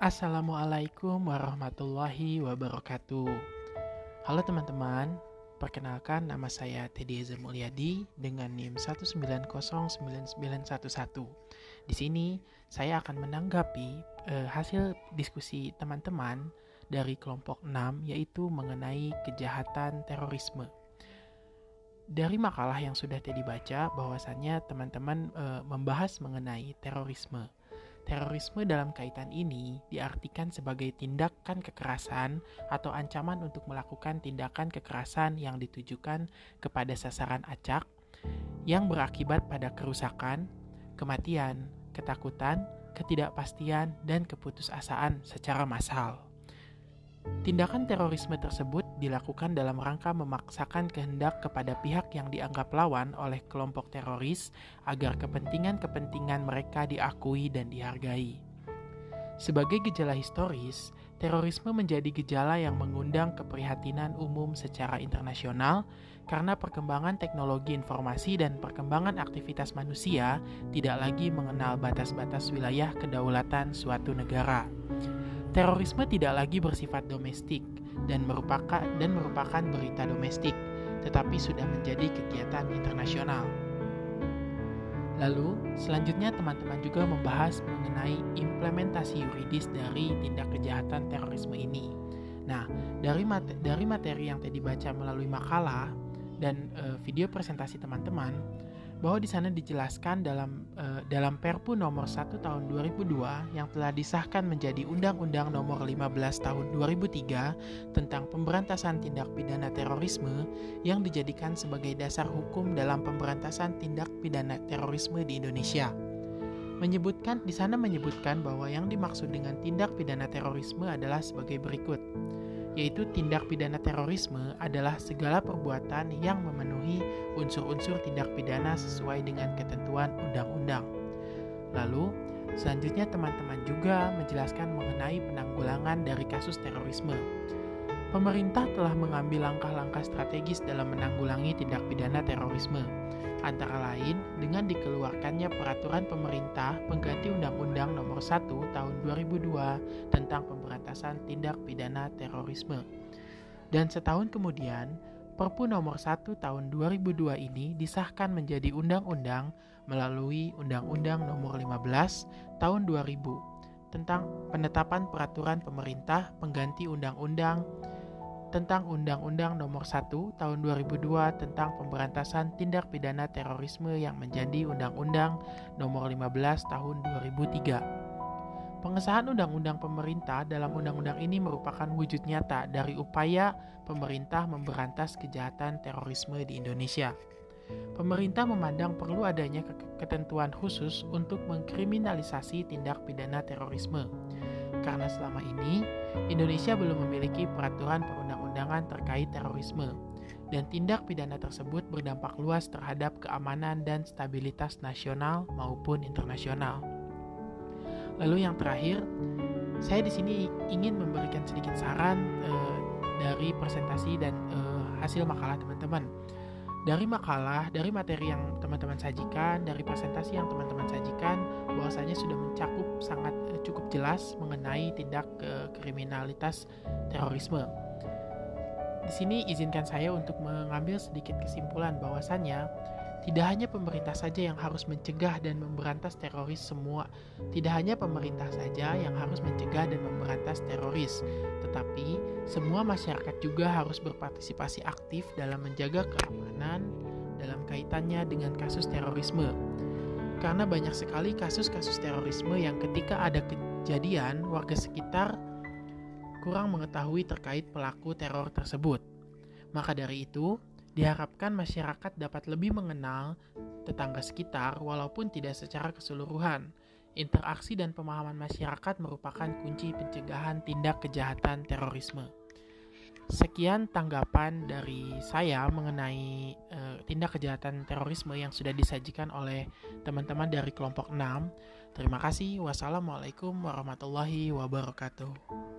Assalamualaikum warahmatullahi wabarakatuh. Halo teman-teman, perkenalkan nama saya Teddy Eza Mulyadi dengan NIM 1909911. Di sini saya akan menanggapi eh, hasil diskusi teman-teman dari kelompok 6 yaitu mengenai kejahatan terorisme. Dari makalah yang sudah Teddy baca bahwasannya teman-teman eh, membahas mengenai terorisme Terorisme dalam kaitan ini diartikan sebagai tindakan kekerasan atau ancaman untuk melakukan tindakan kekerasan yang ditujukan kepada sasaran acak yang berakibat pada kerusakan, kematian, ketakutan, ketidakpastian, dan keputusasaan secara massal. Tindakan terorisme tersebut dilakukan dalam rangka memaksakan kehendak kepada pihak yang dianggap lawan oleh kelompok teroris agar kepentingan-kepentingan mereka diakui dan dihargai. Sebagai gejala historis, terorisme menjadi gejala yang mengundang keprihatinan umum secara internasional karena perkembangan teknologi informasi dan perkembangan aktivitas manusia tidak lagi mengenal batas-batas wilayah kedaulatan suatu negara. Terorisme tidak lagi bersifat domestik dan merupakan dan merupakan berita domestik, tetapi sudah menjadi kegiatan internasional. Lalu, selanjutnya teman-teman juga membahas mengenai implementasi yuridis dari tindak kejahatan terorisme ini. Nah, dari materi, dari materi yang tadi baca melalui makalah dan e, video presentasi teman-teman, bahwa di sana dijelaskan dalam uh, dalam Perpu nomor 1 tahun 2002 yang telah disahkan menjadi Undang-Undang nomor 15 tahun 2003 tentang pemberantasan tindak pidana terorisme yang dijadikan sebagai dasar hukum dalam pemberantasan tindak pidana terorisme di Indonesia. Menyebutkan di sana menyebutkan bahwa yang dimaksud dengan tindak pidana terorisme adalah sebagai berikut yaitu tindak pidana terorisme adalah segala perbuatan yang memenuhi unsur-unsur tindak pidana sesuai dengan ketentuan undang-undang. Lalu, selanjutnya teman-teman juga menjelaskan mengenai penanggulangan dari kasus terorisme. Pemerintah telah mengambil langkah-langkah strategis dalam menanggulangi tindak pidana terorisme antara lain dengan dikeluarkannya peraturan pemerintah pengganti Undang-Undang Nomor 1 Tahun 2002 tentang pemberantasan tindak pidana terorisme. Dan setahun kemudian, Perpu Nomor 1 Tahun 2002 ini disahkan menjadi undang-undang melalui Undang-Undang Nomor 15 Tahun 2000 tentang penetapan peraturan pemerintah pengganti Undang-Undang tentang Undang-Undang Nomor 1 Tahun 2002 tentang Pemberantasan Tindak Pidana Terorisme yang menjadi Undang-Undang Nomor 15 Tahun 2003. Pengesahan undang-undang pemerintah dalam undang-undang ini merupakan wujud nyata dari upaya pemerintah memberantas kejahatan terorisme di Indonesia. Pemerintah memandang perlu adanya ketentuan khusus untuk mengkriminalisasi tindak pidana terorisme karena selama ini Indonesia belum memiliki peraturan perundang-undangan terkait terorisme dan tindak pidana tersebut berdampak luas terhadap keamanan dan stabilitas nasional maupun internasional. Lalu yang terakhir, saya di sini ingin memberikan sedikit saran uh, dari presentasi dan uh, hasil makalah teman-teman dari makalah, dari materi yang teman-teman sajikan, dari presentasi yang teman-teman sajikan, bahwasanya sudah mencakup sangat uh, cukup jelas mengenai tindak uh, kriminalitas terorisme. Di sini izinkan saya untuk mengambil sedikit kesimpulan bahwasannya tidak hanya pemerintah saja yang harus mencegah dan memberantas teroris semua. Tidak hanya pemerintah saja yang harus mencegah dan memberantas teroris, tetapi semua masyarakat juga harus berpartisipasi aktif dalam menjaga keamanan dalam kaitannya dengan kasus terorisme. Karena banyak sekali kasus-kasus terorisme yang ketika ada kejadian warga sekitar kurang mengetahui terkait pelaku teror tersebut. Maka dari itu, Diharapkan masyarakat dapat lebih mengenal tetangga sekitar walaupun tidak secara keseluruhan. Interaksi dan pemahaman masyarakat merupakan kunci pencegahan tindak kejahatan terorisme. Sekian tanggapan dari saya mengenai uh, tindak kejahatan terorisme yang sudah disajikan oleh teman-teman dari kelompok 6. Terima kasih. Wassalamualaikum warahmatullahi wabarakatuh.